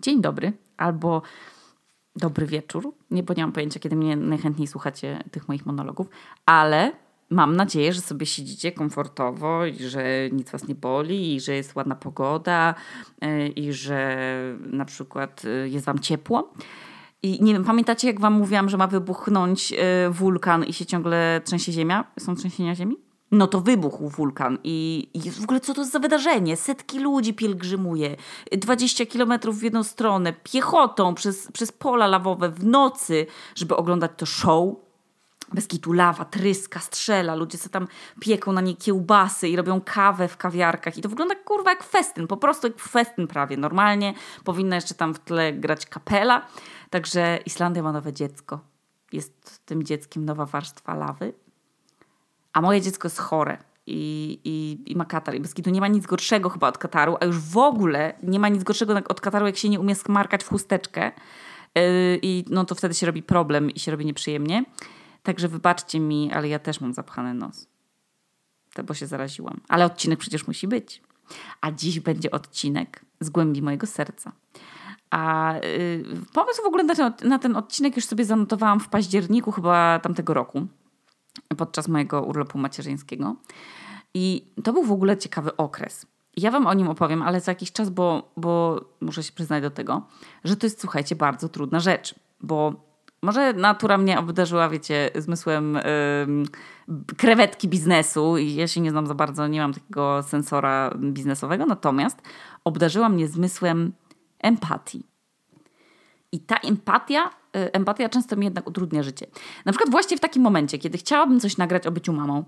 dzień dobry albo dobry wieczór. Nie, bo nie mam pojęcia, kiedy mnie najchętniej słuchacie tych moich monologów, ale mam nadzieję, że sobie siedzicie komfortowo i że nic was nie boli i że jest ładna pogoda yy, i że na przykład yy, jest wam ciepło. I nie wiem, pamiętacie jak wam mówiłam, że ma wybuchnąć yy, wulkan i się ciągle trzęsie ziemia? Są trzęsienia ziemi? No to wybuchł wulkan i, i w ogóle co to za wydarzenie? Setki ludzi pielgrzymuje, 20 kilometrów w jedną stronę, piechotą przez, przez pola lawowe w nocy, żeby oglądać to show. Bez kitu lawa, tryska, strzela, ludzie sobie tam pieką na nie kiełbasy i robią kawę w kawiarkach i to wygląda kurwa jak festyn, po prostu jak festyn prawie. Normalnie powinna jeszcze tam w tle grać kapela, także Islandia ma nowe dziecko. Jest tym dzieckiem nowa warstwa lawy a moje dziecko jest chore i, i, i ma katar. I bez kitu nie ma nic gorszego chyba od kataru, a już w ogóle nie ma nic gorszego od kataru, jak się nie umie smarkać w chusteczkę. Yy, I no to wtedy się robi problem i się robi nieprzyjemnie. Także wybaczcie mi, ale ja też mam zapchany nos. To bo się zaraziłam. Ale odcinek przecież musi być. A dziś będzie odcinek z głębi mojego serca. A yy, pomysł w ogóle na ten, na ten odcinek już sobie zanotowałam w październiku chyba tamtego roku podczas mojego urlopu macierzyńskiego. I to był w ogóle ciekawy okres. Ja wam o nim opowiem, ale za jakiś czas, bo, bo muszę się przyznać do tego, że to jest, słuchajcie, bardzo trudna rzecz, bo może natura mnie obdarzyła, wiecie, zmysłem yy, krewetki biznesu i ja się nie znam za bardzo, nie mam takiego sensora biznesowego, natomiast obdarzyła mnie zmysłem empatii. I ta empatia Y, empatia często mi jednak utrudnia życie. Na przykład właśnie w takim momencie, kiedy chciałabym coś nagrać o byciu mamą,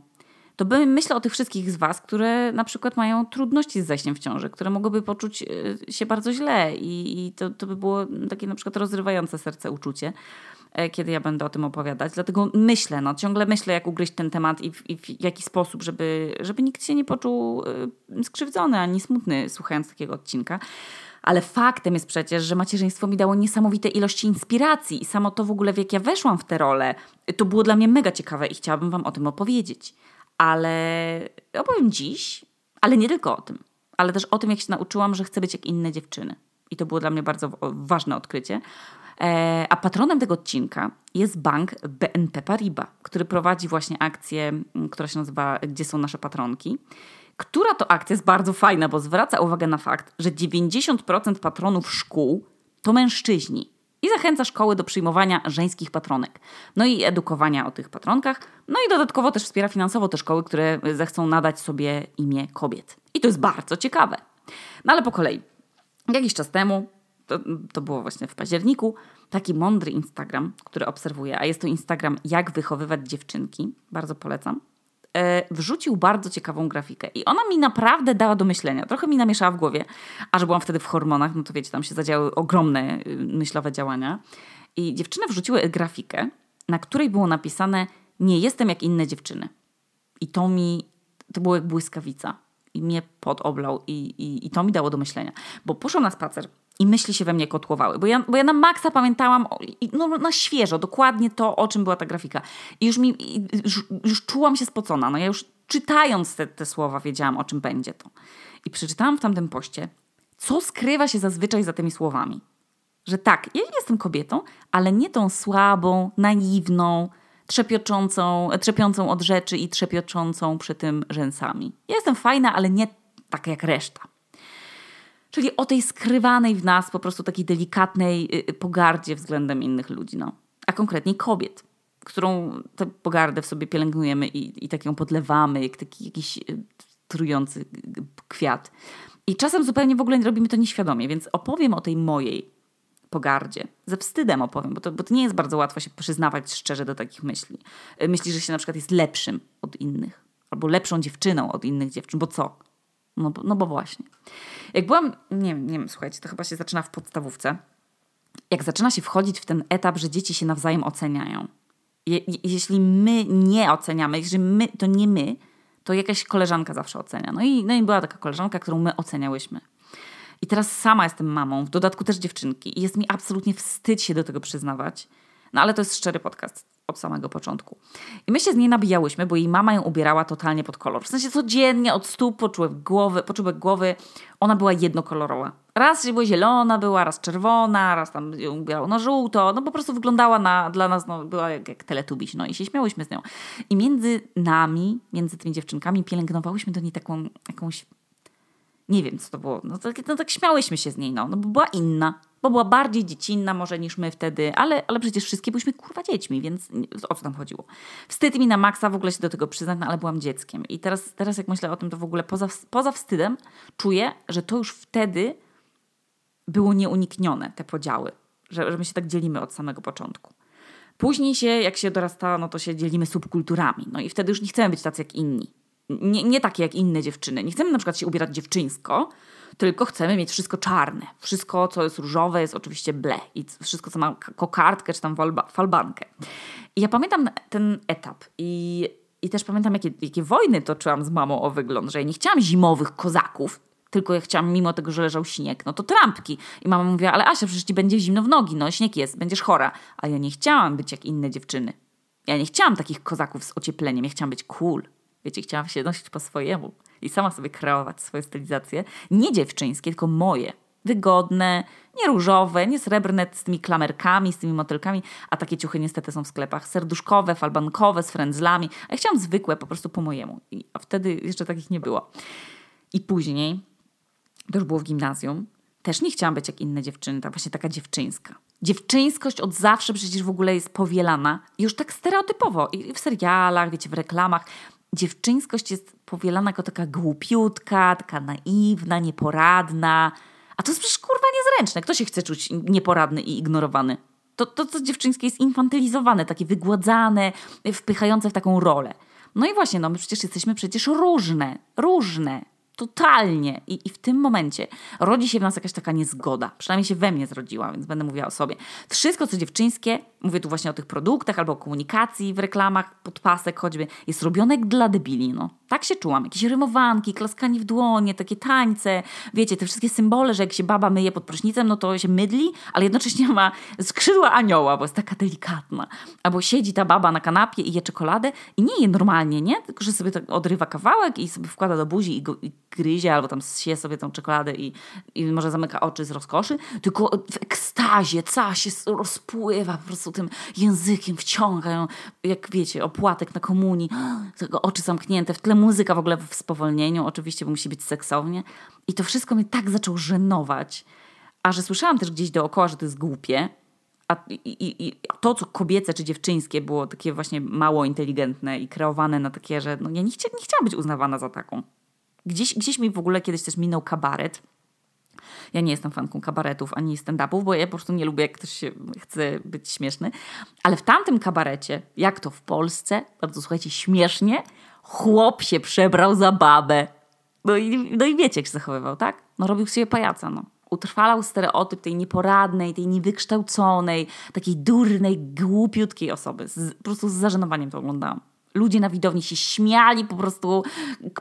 to bym myślę o tych wszystkich z Was, które na przykład mają trudności z zajściem w ciąży, które mogłyby poczuć y, się bardzo źle i, i to, to by było takie na przykład rozrywające serce uczucie, e, kiedy ja będę o tym opowiadać. Dlatego myślę, no ciągle myślę, jak ugryźć ten temat i w, i w jaki sposób, żeby, żeby nikt się nie poczuł y, skrzywdzony ani smutny słuchając takiego odcinka. Ale faktem jest przecież, że macierzyństwo mi dało niesamowite ilości inspiracji i samo to w ogóle, w jak ja weszłam w tę rolę, to było dla mnie mega ciekawe i chciałabym Wam o tym opowiedzieć. Ale opowiem dziś, ale nie tylko o tym, ale też o tym, jak się nauczyłam, że chcę być jak inne dziewczyny. I to było dla mnie bardzo ważne odkrycie. E, a patronem tego odcinka jest bank BNP Paribas, który prowadzi właśnie akcję, która się nazywa Gdzie są nasze patronki która to akcja jest bardzo fajna, bo zwraca uwagę na fakt, że 90% patronów szkół to mężczyźni i zachęca szkoły do przyjmowania żeńskich patronek. No i edukowania o tych patronkach. No i dodatkowo też wspiera finansowo te szkoły, które zechcą nadać sobie imię kobiet. I to jest bardzo ciekawe. No ale po kolei. Jakiś czas temu, to, to było właśnie w październiku, taki mądry Instagram, który obserwuję, a jest to Instagram Jak wychowywać dziewczynki. Bardzo polecam. E, wrzucił bardzo ciekawą grafikę. I ona mi naprawdę dała do myślenia. Trochę mi namieszała w głowie, a że byłam wtedy w hormonach, no to wiecie, tam się zadziały ogromne y, myślowe działania. I dziewczyny wrzuciły grafikę, na której było napisane: Nie jestem jak inne dziewczyny. I to mi, to było jak błyskawica. I mnie podoblał, i, i, i to mi dało do myślenia. Bo poszłam na spacer i myśli się we mnie kotłowały. Bo ja, bo ja na maksa pamiętałam, no, na świeżo, dokładnie to, o czym była ta grafika. I już, mi, już, już czułam się spocona. No ja już czytając te, te słowa wiedziałam, o czym będzie to. I przeczytałam w tamtym poście, co skrywa się zazwyczaj za tymi słowami. Że tak, ja jestem kobietą, ale nie tą słabą, naiwną, trzepioczącą, trzepiącą od rzeczy i trzepioczącą przy tym rzęsami. Ja jestem fajna, ale nie taka jak reszta. Czyli o tej skrywanej w nas po prostu takiej delikatnej y, y, pogardzie względem innych ludzi, no. a konkretnie kobiet, którą tę pogardę w sobie pielęgnujemy i, i tak ją podlewamy, jak taki jakiś y, trujący kwiat. I czasem zupełnie w ogóle robimy to nieświadomie, więc opowiem o tej mojej pogardzie. Ze wstydem opowiem, bo to, bo to nie jest bardzo łatwo się przyznawać szczerze do takich myśli. Myśli, że się na przykład jest lepszym od innych, albo lepszą dziewczyną od innych dziewczyn, bo co? No, no bo właśnie. Jak byłam, nie wiem, nie wiem, słuchajcie, to chyba się zaczyna w podstawówce. Jak zaczyna się wchodzić w ten etap, że dzieci się nawzajem oceniają. Je, jeśli my nie oceniamy, jeżeli my, to nie my, to jakaś koleżanka zawsze ocenia. No i, no i była taka koleżanka, którą my oceniałyśmy. I teraz sama jestem mamą, w dodatku też dziewczynki. I jest mi absolutnie wstyd się do tego przyznawać. No ale to jest szczery podcast od samego początku. I my się z niej nabijałyśmy, bo jej mama ją ubierała totalnie pod kolor. W sensie codziennie od stóp po czubek głowy, po czubek głowy ona była jednokolorowa. Raz była zielona, była raz czerwona, raz tam ją ubierał na żółto. No po prostu wyglądała na, dla nas, no, była jak, jak teletubiś, no i się śmiałyśmy z nią. I między nami, między tymi dziewczynkami pielęgnowałyśmy do niej taką jakąś, nie wiem co to było, no tak, no, tak śmiałyśmy się z niej, no, no bo była inna. Bo była bardziej dziecinna może niż my wtedy, ale, ale przecież wszystkie byliśmy kurwa dziećmi, więc o co tam chodziło? Wstyd mi na maksa w ogóle się do tego przyznać, no ale byłam dzieckiem. I teraz, teraz jak myślę o tym, to w ogóle poza, poza wstydem czuję, że to już wtedy było nieuniknione, te podziały, że, że my się tak dzielimy od samego początku. Później się, jak się dorasta, no to się dzielimy subkulturami. No i wtedy już nie chcemy być tacy jak inni. Nie, nie takie jak inne dziewczyny. Nie chcemy na przykład się ubierać dziewczyńsko, tylko chcemy mieć wszystko czarne. Wszystko, co jest różowe, jest oczywiście ble. I wszystko, co ma kokardkę czy tam falbankę. I ja pamiętam ten etap i, i też pamiętam, jakie, jakie wojny toczyłam z mamą o wygląd, że ja nie chciałam zimowych kozaków, tylko ja chciałam, mimo tego, że leżał śnieg, no to trampki. I mama mówiła, ale Asia, przecież ci będzie zimno w nogi, no śnieg jest, będziesz chora. A ja nie chciałam być jak inne dziewczyny. Ja nie chciałam takich kozaków z ociepleniem, ja chciałam być cool. Wiecie, chciałam się nosić po swojemu i sama sobie kreować swoje stylizacje. Nie dziewczyńskie, tylko moje. Wygodne, nie różowe, nie srebrne z tymi klamerkami, z tymi motylkami, a takie ciuchy niestety są w sklepach serduszkowe, falbankowe, z frędzlami. A ja chciałam zwykłe, po prostu po mojemu. I, a wtedy jeszcze takich nie było. I później to już było w gimnazjum, też nie chciałam być jak inne dziewczyny, ta właśnie taka dziewczyńska. Dziewczyńskość od zawsze przecież w ogóle jest powielana, już tak stereotypowo, i w serialach, wiecie, w reklamach. Dziewczyńskość jest powielana jako taka głupiutka, taka naiwna, nieporadna. A to jest przecież kurwa niezręczne. Kto się chce czuć nieporadny i ignorowany? To, to co dziewczyńskie jest infantylizowane, takie wygładzane, wpychające w taką rolę. No i właśnie, no my przecież jesteśmy przecież różne, różne. Totalnie. I, I w tym momencie rodzi się w nas jakaś taka niezgoda. Przynajmniej się we mnie zrodziła, więc będę mówiła o sobie. Wszystko, co dziewczyńskie, mówię tu właśnie o tych produktach albo o komunikacji w reklamach, podpasek choćby, jest robione dla debili. No. Tak się czułam. Jakieś rymowanki, klaskanie w dłonie, takie tańce. Wiecie, te wszystkie symbole, że jak się baba myje pod prysznicem, no to się mydli, ale jednocześnie ma skrzydła anioła, bo jest taka delikatna. Albo siedzi ta baba na kanapie i je czekoladę i nie je normalnie, nie? Tylko, że sobie tak odrywa kawałek i sobie wkłada do buzi i, go, i gryzie, albo tam zsie sobie tą czekoladę i, i może zamyka oczy z rozkoszy, tylko w ekstazie cała się rozpływa po prostu tym językiem, wciąga ją, jak wiecie, opłatek na komunii, oczy zamknięte, w tle muzyka w ogóle w spowolnieniu, oczywiście, bo musi być seksownie. I to wszystko mnie tak zaczęło żenować, a że słyszałam też gdzieś dookoła, że to jest głupie, a i, i, to, co kobiece czy dziewczyńskie było takie właśnie mało inteligentne i kreowane na takie, że no ja nie, chcia, nie chciałam być uznawana za taką. Gdzieś, gdzieś mi w ogóle kiedyś też minął kabaret. Ja nie jestem fanką kabaretów ani stand-upów, bo ja po prostu nie lubię, jak ktoś się chce być śmieszny. Ale w tamtym kabarecie, jak to w Polsce, bardzo słuchajcie, śmiesznie, chłop się przebrał za babę. No i, no i wiecie, jak się zachowywał, tak? No robił sobie pajaca, no. Utrwalał stereotyp tej nieporadnej, tej niewykształconej, takiej durnej, głupiutkiej osoby. Z, po prostu z zażenowaniem to oglądałam. Ludzie na widowni się śmiali, po prostu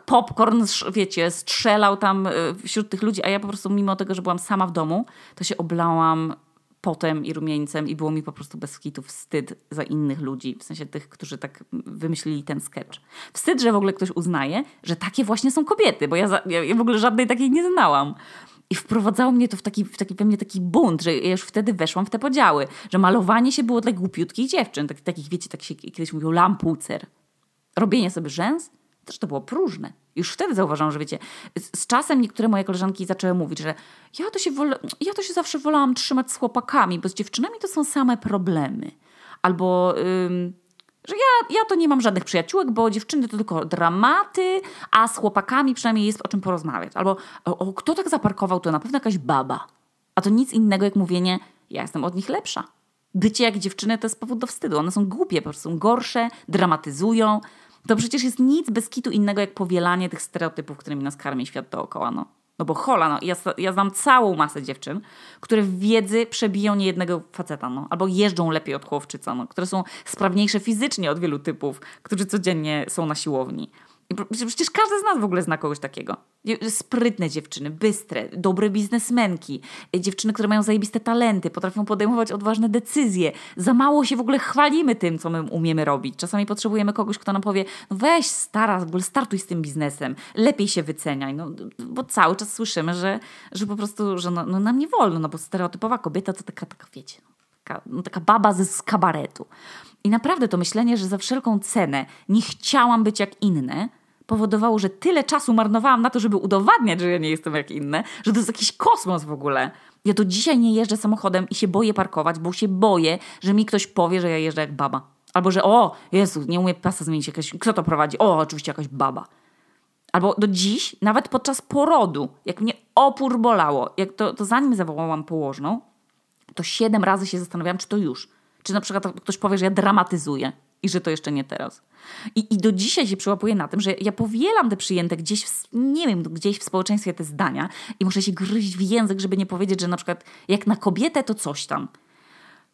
popcorn, wiecie, strzelał tam y, wśród tych ludzi, a ja po prostu mimo tego, że byłam sama w domu, to się oblałam potem i rumieńcem i było mi po prostu bez kitów wstyd za innych ludzi, w sensie tych, którzy tak wymyślili ten sketch. Wstyd, że w ogóle ktoś uznaje, że takie właśnie są kobiety, bo ja, za, ja w ogóle żadnej takiej nie znałam. I wprowadzało mnie to w taki, w taki we mnie taki bunt, że ja już wtedy weszłam w te podziały, że malowanie się było dla głupiutkich dziewczyn, tak, takich, wiecie, tak się kiedyś mówił lampucer. Robienie sobie rzęs też to było próżne. Już wtedy zauważam, że wiecie, z, z, czasem niektóre moje koleżanki zaczęły mówić, że ja to, się ja to się zawsze wolałam trzymać z chłopakami, bo z dziewczynami to są same problemy. Albo ym, że ja, ja to nie mam żadnych przyjaciółek, bo dziewczyny to tylko dramaty, a z chłopakami przynajmniej jest o czym porozmawiać. Albo o, kto tak zaparkował, to na pewno jakaś baba. A to nic innego jak mówienie, ja jestem od nich lepsza. Bycie jak dziewczyny to jest powód do wstydu. One są głupie, po prostu są gorsze, dramatyzują. To przecież jest nic bez kitu innego jak powielanie tych stereotypów, którymi nas karmi świat dookoła. No. No bo hola, no, ja, ja znam całą masę dziewczyn, które w wiedzy przebiją niejednego faceta, no, albo jeżdżą lepiej od chłopczyca, no, które są sprawniejsze fizycznie od wielu typów, którzy codziennie są na siłowni. Przecież każdy z nas w ogóle zna kogoś takiego. Sprytne dziewczyny, bystre, dobre biznesmenki, dziewczyny, które mają zajebiste talenty, potrafią podejmować odważne decyzje. Za mało się w ogóle chwalimy tym, co my umiemy robić. Czasami potrzebujemy kogoś, kto nam powie, no weź stara, w ogóle startuj z tym biznesem, lepiej się wyceniaj. No, bo cały czas słyszymy, że, że po prostu, że no, no nam nie wolno, no bo stereotypowa kobieta to taka, taka wiecie, no, taka, no, taka baba ze z kabaretu. I naprawdę to myślenie, że za wszelką cenę nie chciałam być jak inne, powodowało, że tyle czasu marnowałam na to, żeby udowadniać, że ja nie jestem jak inne, że to jest jakiś kosmos w ogóle. Ja do dzisiaj nie jeżdżę samochodem i się boję parkować, bo się boję, że mi ktoś powie, że ja jeżdżę jak baba. Albo że o, Jezu, nie umie pasa zmienić, jakaś, kto to prowadzi? O, oczywiście jakaś baba. Albo do dziś, nawet podczas porodu, jak mnie opór bolało, jak to, to zanim zawołałam położną, to siedem razy się zastanawiałam, czy to już. Czy na przykład ktoś powie, że ja dramatyzuję i że to jeszcze nie teraz. I, I do dzisiaj się przyłapuję na tym, że ja powielam te przyjęte gdzieś, w, nie wiem, gdzieś w społeczeństwie te zdania i muszę się gryźć w język, żeby nie powiedzieć, że na przykład jak na kobietę to coś tam.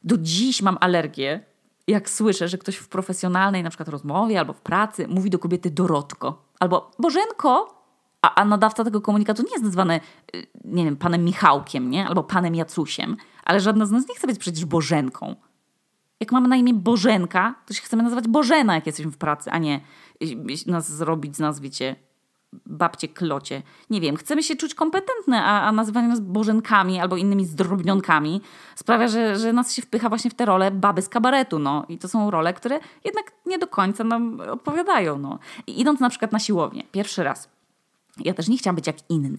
Do dziś mam alergię, jak słyszę, że ktoś w profesjonalnej na przykład rozmowie albo w pracy mówi do kobiety Dorotko albo Bożenko, a, a nadawca tego komunikatu nie jest nazwany, y, nie wiem, panem Michałkiem, nie? Albo panem Jacusiem, ale żadna z nas nie chce być przecież Bożenką jak mamy na imię Bożenka, to się chcemy nazywać Bożena, jak jesteśmy w pracy, a nie nas zrobić z nas, wiecie, babcie klocie. Nie wiem, chcemy się czuć kompetentne, a, a nazywanie nas Bożenkami albo innymi zdrobnionkami sprawia, że, że nas się wpycha właśnie w te role baby z kabaretu, no. I to są role, które jednak nie do końca nam odpowiadają, no. Idąc na przykład na siłownię, pierwszy raz, ja też nie chciałam być jak inne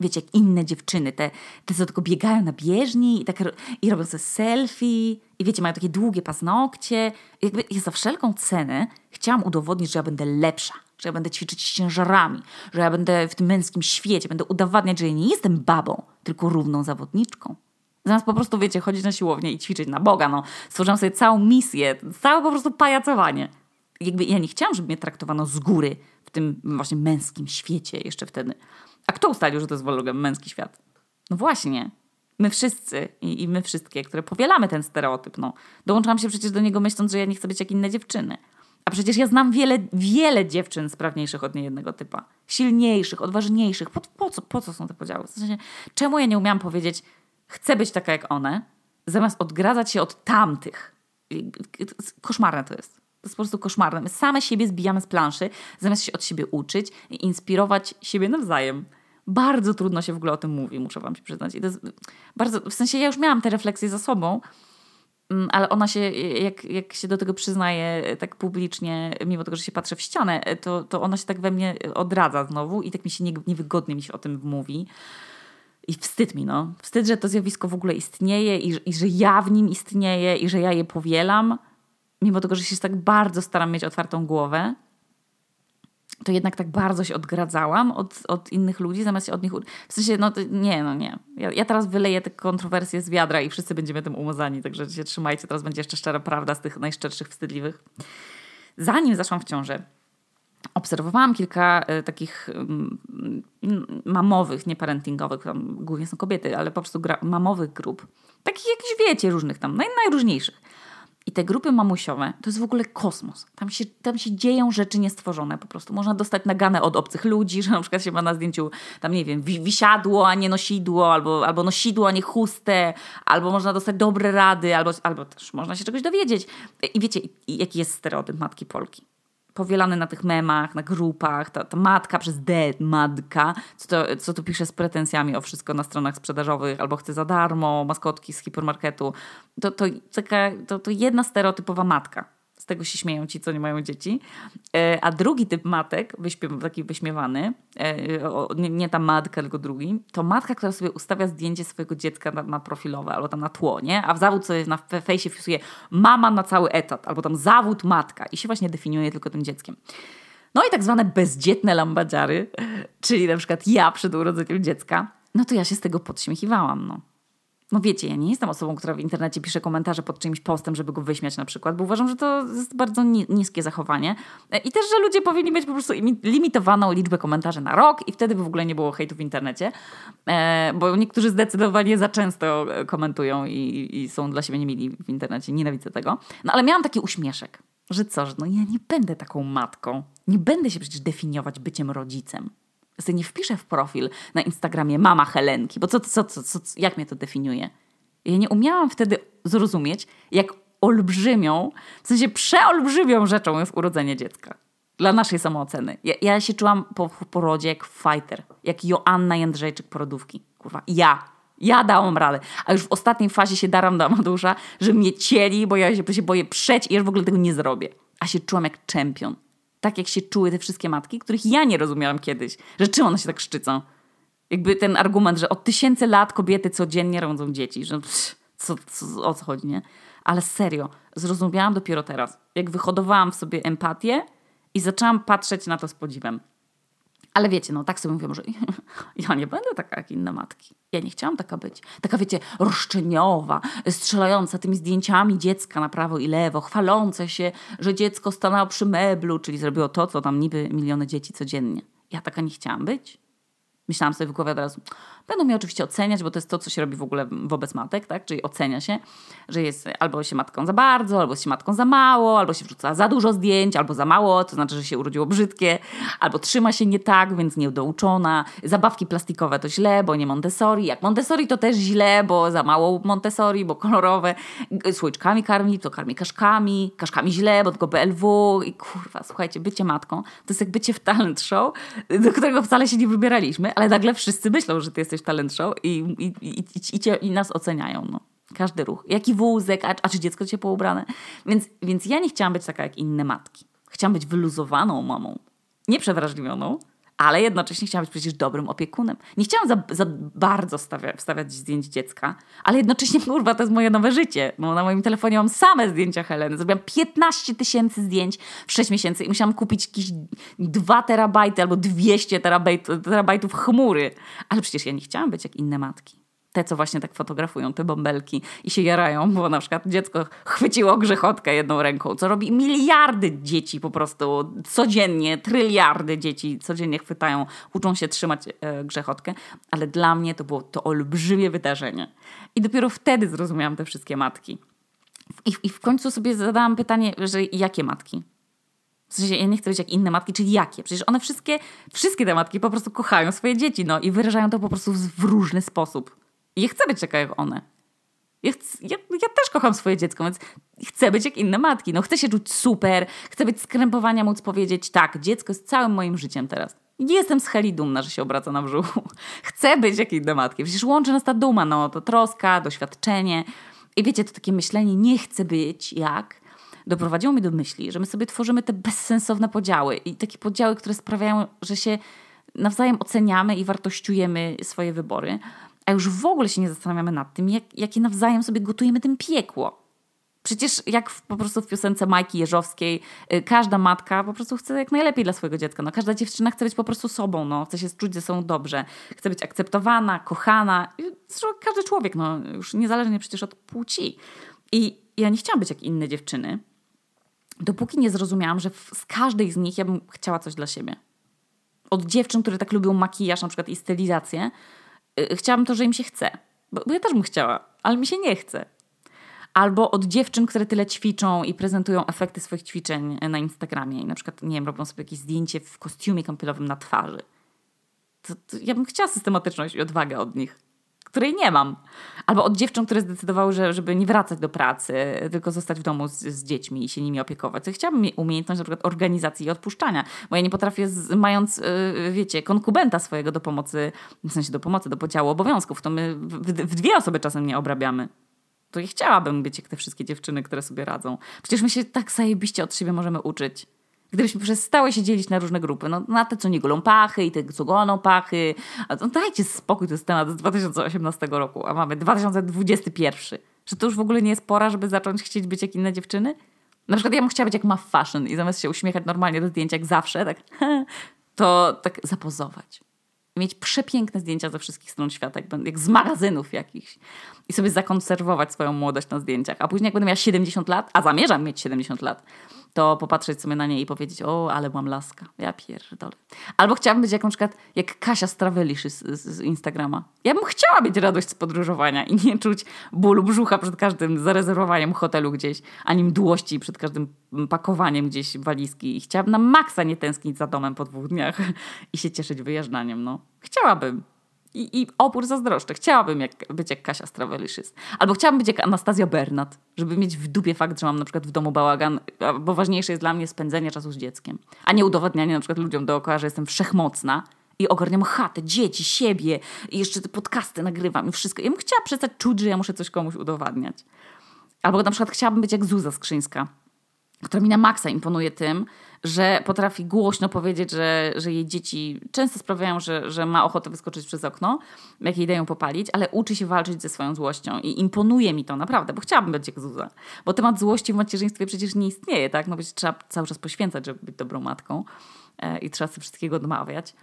wiecie, jak inne dziewczyny, te, te co tylko biegają na bieżni i, tak, i robią sobie selfie i wiecie, mają takie długie paznokcie. Jakby ja za wszelką cenę chciałam udowodnić, że ja będę lepsza, że ja będę ćwiczyć ciężarami, że ja będę w tym męskim świecie, będę udowadniać, że ja nie jestem babą, tylko równą zawodniczką. Zamiast po prostu, wiecie, chodzić na siłownię i ćwiczyć na Boga, no. Stworzyłam sobie całą misję, całe po prostu pajacowanie. Jakby ja nie chciałam, żeby mnie traktowano z góry w tym właśnie męskim świecie jeszcze wtedy. A kto ustalił, że to jest w ogóle męski świat? No właśnie. My wszyscy i, i my wszystkie, które powielamy ten stereotyp, no. Dołączam się przecież do niego myśląc, że ja nie chcę być jak inne dziewczyny. A przecież ja znam wiele, wiele dziewczyn sprawniejszych od niejednego typa. Silniejszych, odważniejszych. Po, po, co, po co są te podziały? W sensie, czemu ja nie umiałam powiedzieć, chcę być taka jak one, zamiast odgradzać się od tamtych? Koszmarne to jest. To jest po prostu koszmarne. My same siebie zbijamy z planszy, zamiast się od siebie uczyć i inspirować siebie nawzajem bardzo trudno się w ogóle o tym mówi, muszę wam się przyznać. Bardzo, w sensie ja już miałam te refleksje za sobą, mm, ale ona się, jak, jak się do tego przyznaje tak publicznie, mimo tego, że się patrzę w ścianę, to, to ona się tak we mnie odradza znowu i tak mi się nie, niewygodnie mi się o tym mówi. I wstyd mi, no. Wstyd, że to zjawisko w ogóle istnieje i, i że ja w nim istnieję i że ja je powielam, mimo tego, że się tak bardzo staram mieć otwartą głowę to jednak tak bardzo się odgradzałam od, od innych ludzi, zamiast się od nich... W sensie, no nie, no nie. Ja, ja, teraz wyleję te kontrowersje z wiadra i wszyscy będziemy tym umazani, także się trzymajcie, teraz będzie jeszcze szczera prawda z tych najszczerszych, wstydliwych. Zanim zaszłam w ciążę, obserwowałam kilka y, takich y, mamowych, nie parentingowych, tam głównie są kobiety, ale po prostu gra, mamowych grup. Takich jakichś, wiecie, różnych tam, naj, najróżniejszych. I te grupy mamusiowe to jest w ogóle kosmos. Tam się, tam się dzieją rzeczy niestworzone po prostu. Można dostać nagane od obcych ludzi, że na przykład się ma na zdjęciu tam, nie wiem, wisiadło, a nie nosidło, albo, albo nosidło, a nie chustę, albo można dostać dobre rady, albo, albo też można się czegoś dowiedzieć. I wiecie, jaki jest stereotyp matki Polki? Powielany na tych memach, na grupach, ta, ta matka przez D, matka, co to, co tu pisze z pretensjami o wszystko na stronach sprzedażowych, albo chce za darmo, maskotki z hipermarketu. To, to, taka, to, to jedna stereotypowa matka tego się śmieją ci, co nie mają dzieci. E, a drugi typ matek, taki wyśmiewany, e, nie ta matka, tylko drugi, to matka, która sobie ustawia zdjęcie swojego dziecka na, na profilowe albo tam na tło, nie? A w zawód sobie na fejsie wpisuje mama na cały etat albo tam zawód matka i się właśnie definiuje tylko tym dzieckiem. No i tak zwane bezdzietne lambadziary, czyli na przykład ja przed urodzeniem dziecka, no to ja się z tego podśmiechiwałam, no no wiecie, ja nie jestem osobą, która w internecie pisze komentarze pod czyimś postem, żeby go wyśmiać na przykład, bo uważam, że to jest bardzo niskie zachowanie. I też, że ludzie powinni mieć po prostu limitowaną liczbę komentarzy na rok i wtedy by w ogóle nie było hejtu w internecie, e, bo niektórzy zdecydowanie za często komentują i, i są dla siebie niemili w internecie. Nienawidzę tego. No ale miałam taki uśmieszek. że co, że no ja nie będę taką matką. Nie będę się przecież definiować byciem rodzicem. Sobie nie wpiszę w profil na Instagramie mama Helenki, bo co, co, co, co, jak mnie to definiuje? Ja nie umiałam wtedy zrozumieć, jak olbrzymią, w sensie przeolbrzymią rzeczą jest urodzenie dziecka. Dla naszej samooceny. Ja, ja się czułam po porodzie jak fighter, jak Joanna Jędrzejczyk porodówki. Kurwa, ja. Ja dałam radę. A już w ostatniej fazie się daram do Amadusza, że mnie cieli, bo ja się, się boję przeć i już w ogóle tego nie zrobię. A się czułam jak czempion. Tak jak się czuły te wszystkie matki, których ja nie rozumiałam kiedyś. Że czym one się tak szczycą? Jakby ten argument, że od tysięcy lat kobiety codziennie rodzą dzieci. Że psz, co, co, o co chodzi, nie? Ale serio, zrozumiałam dopiero teraz. Jak wyhodowałam w sobie empatię i zaczęłam patrzeć na to z podziwem. Ale wiecie, no tak sobie mówię, że ja nie będę taka jak inne matki. Ja nie chciałam taka być. Taka, wiecie, roszczeniowa, strzelająca tymi zdjęciami dziecka na prawo i lewo, chwalące się, że dziecko stanęło przy meblu, czyli zrobiło to, co tam niby miliony dzieci codziennie. Ja taka nie chciałam być. Myślałam sobie w głowie od razu, będą mnie oczywiście oceniać, bo to jest to, co się robi w ogóle wobec matek, tak? Czyli ocenia się, że jest albo się matką za bardzo, albo się matką za mało, albo się wrzuca za dużo zdjęć, albo za mało, to znaczy, że się urodziło brzydkie, albo trzyma się nie tak, więc niedouczona. Zabawki plastikowe to źle, bo nie Montessori. Jak Montessori to też źle, bo za mało Montessori, bo kolorowe. Słoiczkami karmi, to karmi kaszkami. Kaszkami źle, bo tylko BLW. I kurwa, słuchajcie, bycie matką to jest jak bycie w talent show, do którego wcale się nie wybieraliśmy, ale nagle wszyscy myślą, że ty jesteś talent show i, i, i, i, cię, i nas oceniają. No. Każdy ruch. Jaki wózek, a, a czy dziecko ciepło ubrane. Więc, więc ja nie chciałam być taka jak inne matki. Chciałam być wyluzowaną mamą. Nie przewrażliwioną, ale jednocześnie chciałam być przecież dobrym opiekunem. Nie chciałam za, za bardzo stawia, wstawiać zdjęć dziecka, ale jednocześnie, kurwa, to jest moje nowe życie. Bo na moim telefonie mam same zdjęcia Heleny. Zrobiłam 15 tysięcy zdjęć w 6 miesięcy i musiałam kupić jakieś 2 terabajty albo 200 terabajtów, terabajtów chmury. Ale przecież ja nie chciałam być jak inne matki te, co właśnie tak fotografują, te bąbelki i się jarają, bo na przykład dziecko chwyciło grzechotkę jedną ręką, co robi miliardy dzieci po prostu codziennie, tryliardy dzieci codziennie chwytają, uczą się trzymać e, grzechotkę, ale dla mnie to było to olbrzymie wydarzenie. I dopiero wtedy zrozumiałam te wszystkie matki. I, I w końcu sobie zadałam pytanie, że jakie matki? W sensie ja nie chcę być jak inne matki, czyli jakie? Przecież one wszystkie, wszystkie te matki po prostu kochają swoje dzieci, no i wyrażają to po prostu w różny sposób. Ja chcę być taka jak one. Ja, chcę, ja, ja, też kocham swoje dziecko, więc chcę być jak inne matki. No, chcę się czuć super, chcę być skrępowania, móc powiedzieć tak, dziecko jest całym moim życiem teraz. Jestem z Heli dumna, że się obraca na brzuchu. Chcę być jak inne matki. Przecież łączy nas ta duma, no to troska, doświadczenie. I wiecie, to takie myślenie, nie chcę być jak, doprowadziło mnie do myśli, że my sobie tworzymy te bezsensowne podziały i takie podziały, które sprawiają, że się nawzajem oceniamy i wartościujemy swoje wybory a już w ogóle się nie zastanawiamy nad tym, jak, jakie nawzajem sobie gotujemy tym piekło. Przecież jak w, po prostu w piosence Majki Jeżowskiej, y, każda matka po prostu chce jak najlepiej dla swojego dziecka. No, każda dziewczyna chce być po prostu sobą, no, chce się czuć ze sobą dobrze, chce być akceptowana, kochana. Zresztą każdy człowiek, no, już niezależnie przecież od płci. I ja nie chciałam być jak inne dziewczyny, dopóki nie zrozumiałam, że z każdej z nich ja bym chciała coś dla siebie. Od dziewczyn, które tak lubią makijaż na przykład i stylizację, chciałam to, że im się chce. Bo, bo ja też bym chciała, ale mi się nie chce. Albo od dziewczyn, które tyle ćwiczą i prezentują efekty swoich ćwiczeń na Instagramie i na przykład, nie wiem, robią sobie jakieś zdjęcie w kostiumie kąpielowym na twarzy. To, to ja bym chciała systematyczność i odwagę od nich której nie mam. Albo od dziewcząt, które zdecydowały, że, żeby nie wracać do pracy, tylko zostać w domu z, z dziećmi i się nimi opiekować. To chciałabym mieć umiejętność na przykład organizacji i odpuszczania, bo ja nie potrafię, z, mając, yy, wiecie, konkubenta swojego do pomocy, w sensie do pomocy, do podziału obowiązków, to my w, w dwie osoby czasem nie obrabiamy to ja chciałabym być jak te wszystkie dziewczyny, które sobie radzą. Przecież my się tak zajebiście od siebie możemy uczyć. Gdybyśmy przestały się dzielić na różne grupy, no na te, co nie golą pachy i te, co golą pachy, to dajcie spokój, to jest temat z 2018 roku, a mamy 2021. Że to już w ogóle nie jest pora, żeby zacząć chcieć być jak inne dziewczyny? Na przykład ja bym chciała być jak ma fashion i zamiast się uśmiechać normalnie do zdjęcia jak zawsze, tak, to tak zapozować. Mieć przepiękne zdjęcia ze wszystkich stron świata, jak, jak z magazynów jakichś. I sobie zakonserwować swoją młodość na zdjęciach. A później jak będę miała 70 lat, a zamierzam mieć 70 lat, to popatrzeć sobie na nie i powiedzieć, o, ale mam laska, ja pierdolę. Albo chciałabym być jak na przykład, jak Kasia z Travelish z, z, z Instagrama. Ja bym chciała mieć radość z podróżowania i nie czuć bólu brzucha przed każdym zarezerwowaniem hotelu gdzieś, ani mdłości przed każdym pakowaniem gdzieś walizki. I chciałabym na maksa nie tęsknić za domem po dwóch dniach i się cieszyć wyjeżdżaniem, no. Chciałabym. I, I opór zazdroszczę. Chciałabym jak, być jak Kasia Stravelicious. Albo chciałabym być jak Anastazja Bernat, żeby mieć w dupie fakt, że mam na przykład w domu bałagan, bo ważniejsze jest dla mnie spędzenie czasu z dzieckiem, a nie udowadnianie na przykład ludziom dookoła, że jestem wszechmocna i ogarniam chatę, dzieci, siebie i jeszcze te podcasty nagrywam i wszystko. Ja bym chciała przestać czuć, że ja muszę coś komuś udowadniać. Albo na przykład chciałabym być jak Zuza Skrzyńska, która mi na maksa imponuje tym, że potrafi głośno powiedzieć, że, że jej dzieci często sprawiają, że, że ma ochotę wyskoczyć przez okno, jak jej dają popalić, ale uczy się walczyć ze swoją złością i imponuje mi to naprawdę, bo chciałabym być jak Zuza. Bo temat złości w macierzyństwie przecież nie istnieje, tak? No bo trzeba cały czas poświęcać, żeby być dobrą matką e, i trzeba sobie wszystkiego odmawiać.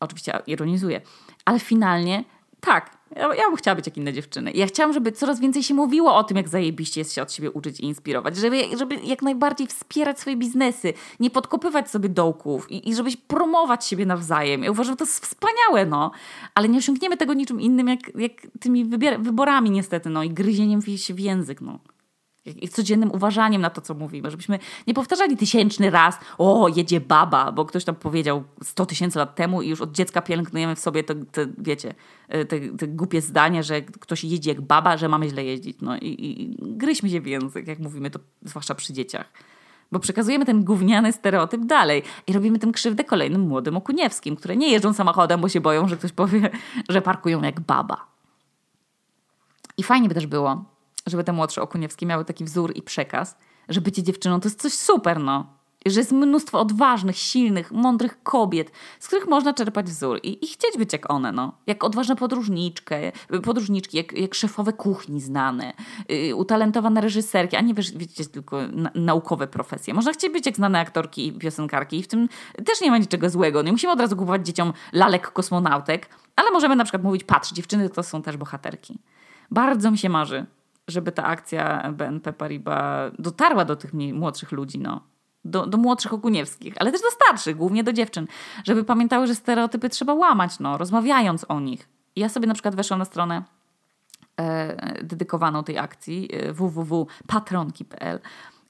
Oczywiście ironizuję, ale finalnie tak, ja, ja bym chciała być jak inne dziewczyny. Ja chciałam, żeby coraz więcej się mówiło o tym, jak zajebiście jest się od siebie uczyć i inspirować. Żeby, żeby jak najbardziej wspierać swoje biznesy, nie podkopywać sobie dołków i, i żebyś promować siebie nawzajem. Ja uważam, że to jest wspaniałe, no. Ale nie osiągniemy tego niczym innym, jak, jak tymi wyborami niestety, no i gryzieniem się w język, no codziennym uważaniem na to, co mówimy, żebyśmy nie powtarzali tysięczny raz, o, jedzie baba, bo ktoś tam powiedział 100 tysięcy lat temu i już od dziecka pielęgnujemy w sobie te wiecie, e, te, te, głupie zdanie, że ktoś jedzie jak baba, że mamy źle jeździć. No i, i gryźmy się w język, jak mówimy to, zwłaszcza przy dzieciach. Bo przekazujemy ten gówniany stereotyp dalej i robimy tym krzywdę kolejnym młodym okuniewskim, które nie jeżdżą samochodem, bo się boją, że ktoś powie, że parkują jak baba. I fajnie by też było, żeby te młodsze Okuniewskie miały taki wzór i przekaz, że bycie dziewczyną to jest coś super, no. Że jest mnóstwo odważnych, silnych, mądrych kobiet, z których można czerpać wzór i, i chcieć być jak one, no. Jak odważne podróżniczkę, podróżniczki, jak, jak szefowe kuchni znane, yy, utalentowane reżyserki, a nie wiesz, wiecie, tylko na, naukowe profesje. Można chcieć być jak znane aktorki i piosenkarki i w tym też nie ma niczego złego. Nie musimy od razu kupować dzieciom lalek kosmonautek, ale możemy na przykład mówić, patrz, dziewczyny to są też bohaterki. Bardzo mi się marzy, żeby ta akcja BNP Paribas dotarła do tych młodszych ludzi, no. Do, do młodszych oguniewskich, ale też do starszych, głównie do dziewczyn, żeby pamiętały, że stereotypy trzeba łamać, no, rozmawiając o nich. Ja sobie na przykład weszłam na stronę e, dedykowaną tej akcji e, www.patronki.pl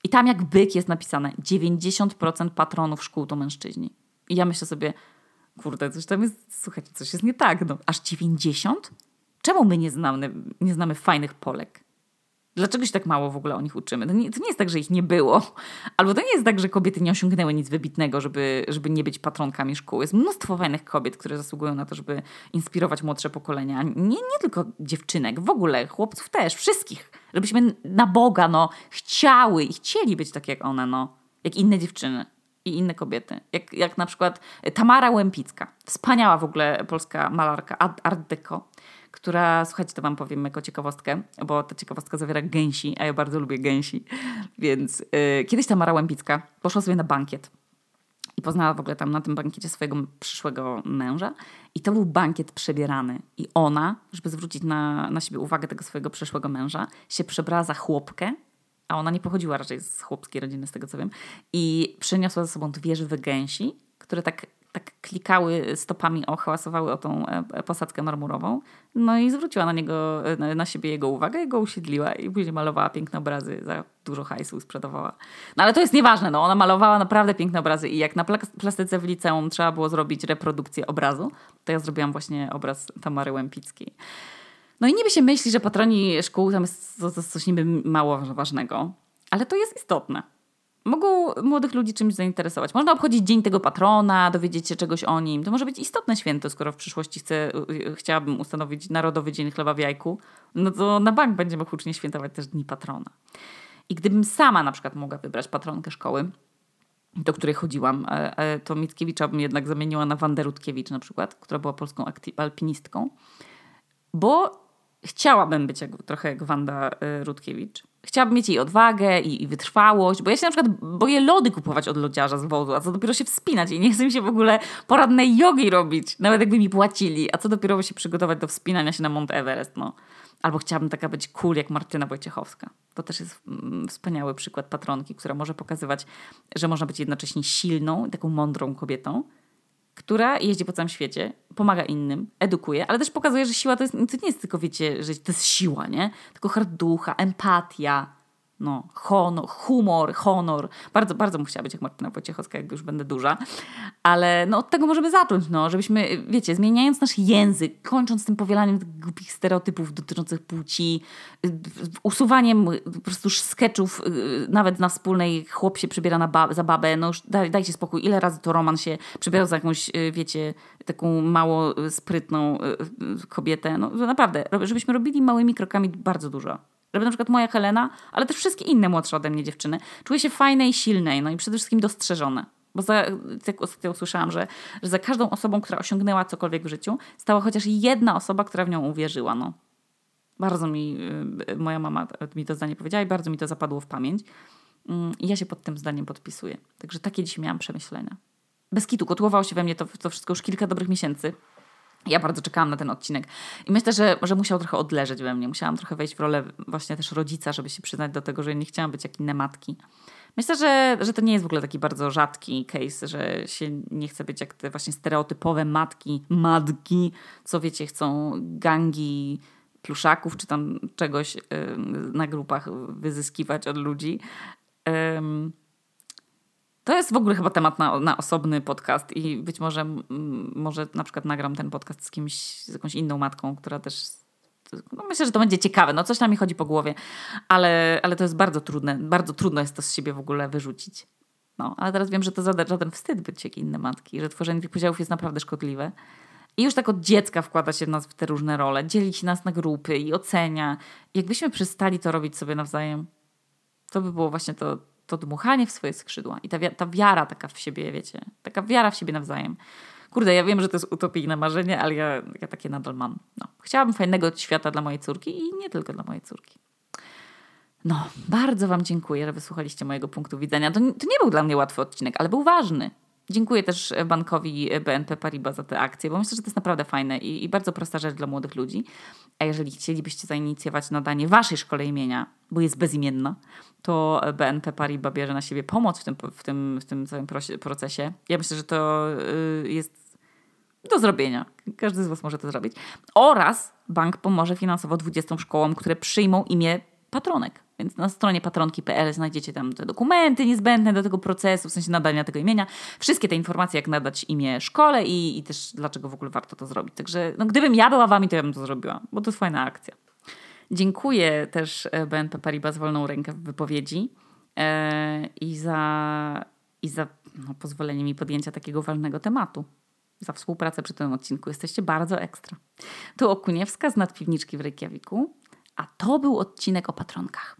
i tam jak byk jest napisane 90% patronów szkół to mężczyźni. I ja myślę sobie, kurde, coś tam jest, słuchajcie, coś jest nie tak, no, aż 90? Czemu my nie znamy, nie znamy fajnych Polek? Dlaczego się tak mało w ogóle o nich uczymy? To nie, to nie jest tak, że ich nie było. Albo to nie jest tak, że kobiety nie osiągnęły nic wybitnego, żeby, żeby nie być patronkami szkół. Jest mnóstwo fajnych kobiet, które zasługują na to, żeby inspirować młodsze pokolenia. Nie, nie tylko dziewczynek, w ogóle chłopców też, wszystkich. Żebyśmy na Boga no, chciały i chcieli być tak jak one, no. Jak inne dziewczyny i inne kobiety. Jak, jak na przykład Tamara Łępicka. Wspaniała w ogóle polska malarka Art Deco która, słuchajcie, to wam powiem jako ciekawostkę, bo ta ciekawostka zawiera gęsi, a ja bardzo lubię gęsi. Więc yy, kiedyś ta Mara Łębicka poszła sobie na bankiet i poznała w ogóle tam na tym bankiecie swojego przyszłego męża. I to był bankiet przebierany. I ona, żeby zwrócić na, na siebie uwagę tego swojego przyszłego męża, się przebrała za chłopkę, a ona nie pochodziła raczej z chłopskiej rodziny, z tego co wiem, i przyniosła ze sobą dwie żywe gęsi, które tak tak klikały stopami, o, hałasowały o tą e, posadzkę marmurową. No i zwróciła na niego, e, na siebie jego uwagę, jego usiedliła i później malowała piękne obrazy za dużo hajsu sprzedawała. No ale to jest nieważne, no ona malowała naprawdę piękne obrazy i jak na plastyce w liceum trzeba było zrobić reprodukcję obrazu, to ja zrobiłam właśnie obraz Tamary Łępickiej. No i niby się myśli, że patroni szkół tam jest coś niby mało ważnego, ale to jest istotne mogą młodych ludzi czymś zainteresować. Można obchodzić Dzień tego patrona, dowiedzieć się czegoś o nim. To może być istotne święto, skoro w przyszłości chcę, chciałabym ustanowić Narodowy Dzień Chleba w Jajku, no to na bank będziemy hucznie świętować też Dni Patrona. I gdybym sama na przykład mogła wybrać patronkę szkoły, do której chodziłam, e, e, to Mickiewicza bym jednak zamieniła na Wandę Rutkiewicz na przykład, która była polską alpinistką, bo chciałabym być jak, trochę jak Wanda y, Rutkiewicz. Chciałabym mieć jej odwagę i, i, wytrwałość, bo ja się na przykład boję lody kupować od lodziarza z wodu, a co dopiero się wspinać i nie chcę mi się w ogóle poradnej jogi robić, nawet jakby mi płacili, a co dopiero się przygotować do wspinania się na Mount Everest, no. Albo chciałabym taka być cool jak Martyna Wojciechowska. To też jest mm, wspaniały przykład patronki, która może pokazywać, że można być jednocześnie silną taką mądrą kobietą, która jeździ po całym świecie, pomaga innym, edukuje, ale też pokazuje, że siła to, jest, to nie jest tylko, wiecie, że to jest siła, nie? Tylko harducha, empatia, no, honor, humor, honor. Bardzo, bardzo bym chciała być jak Martyna Wojciechowska, jak już będę duża. Ale no, od tego możemy zacząć, no, żebyśmy, wiecie, zmieniając nasz język, kończąc tym powielaniem głupich stereotypów dotyczących płci, usuwaniem po prostu sketchów, y, nawet na wspólnej chłop się przybiera na ba za babę, no już daj, dajcie spokój, ile razy to Roman się przybierał za jakąś, y, wiecie, taką mało y, sprytną kobietę. No naprawdę, żebyśmy robili małymi krokami bardzo dużo. Żeby na przykład moja Helena, ale też wszystkie inne młodsze ode mnie dziewczyny, czuły się fajne i silne, no i przede wszystkim dostrzeżone. Bo za, jak ostatnio usłyszałam, że, że za każdą osobą, która osiągnęła cokolwiek w życiu, stała chociaż jedna osoba, która w nią uwierzyła. No. Bardzo mi, y, moja mama mi to zdanie powiedziała i bardzo mi to zapadło w pamięć. Mm, I ja się pod tym zdaniem podpisuję. Także takie dziś miałam przemyślenia. Bez kitu, kotłowało się we mnie to, to wszystko już kilka dobrych miesięcy. Ja bardzo czekałam na ten odcinek i myślę, że, że musiał trochę odleżeć we mnie. Musiałam trochę wejść w rolę właśnie też rodzica, żeby się przyznać do tego, że nie chciałam być jak inne matki. Myślę, że, że to nie jest w ogóle taki bardzo rzadki case, że się nie chce być jak te właśnie stereotypowe matki, matki, co wiecie, chcą gangi pluszaków czy tam czegoś na grupach wyzyskiwać od ludzi. To jest w ogóle chyba temat na, na osobny podcast i być może, może na przykład nagram ten podcast z kimś, z jakąś inną matką, która też no myślę, że to będzie ciekawe. No coś tam mi chodzi po głowie, ale, ale to jest bardzo trudne. Bardzo trudno jest to z siebie w ogóle wyrzucić. No, ale teraz wiem, że to żaden wstyd być jak inne matki, że tworzenie tych podziałów jest naprawdę szkodliwe. I już tak od dziecka wkłada się w nas w te różne role, dzieli się nas na grupy i ocenia. Jakbyśmy przestali to robić sobie nawzajem, to by było właśnie to, to dmuchanie w swoje skrzydła i ta, ta wiara taka w siebie, wiecie, taka wiara w siebie nawzajem. Kurde, ja wiem, że to jest utopijne marzenie, ale ja, ja takie nadal mam. No. Chciałabym fajnego świata dla mojej córki i nie tylko dla mojej córki. No, bardzo Wam dziękuję, że wysłuchaliście mojego punktu widzenia. To, to nie był dla mnie łatwy odcinek, ale był ważny. Dziękuję też bankowi BNP Paribas za te akcje, bo myślę, że to jest naprawdę fajne i, i, bardzo prosta rzecz dla młodych ludzi. A jeżeli chcielibyście zainicjować nadanie waszej szkole imienia, bo jest bezimienna, to BNP Paribas bierze na siebie pomoc w tym, w tym, w tym całym procesie. Ja myślę, że to y, jest do zrobienia. Każdy z Was może to zrobić. Oraz bank pomoże finansowo 20 szkołom, które przyjmą imię patronek. Więc na stronie patronki.pl znajdziecie tam te dokumenty niezbędne do tego procesu, w sensie nadania tego imienia. Wszystkie te informacje, jak nadać imię szkole i, i też dlaczego w ogóle warto to zrobić. Także no, gdybym ja była wami, to ja bym to zrobiła, bo to jest fajna akcja. Dziękuję też e, BNP Paribas wolną rękę w wypowiedzi e, i za, i za no, pozwolenie mi podjęcia takiego ważnego tematu. Za współpracę przy tym odcinku. Jesteście bardzo ekstra. Tu Okuniewska z nadpiwniczki w Reykjaviku, a to był odcinek o patronkach.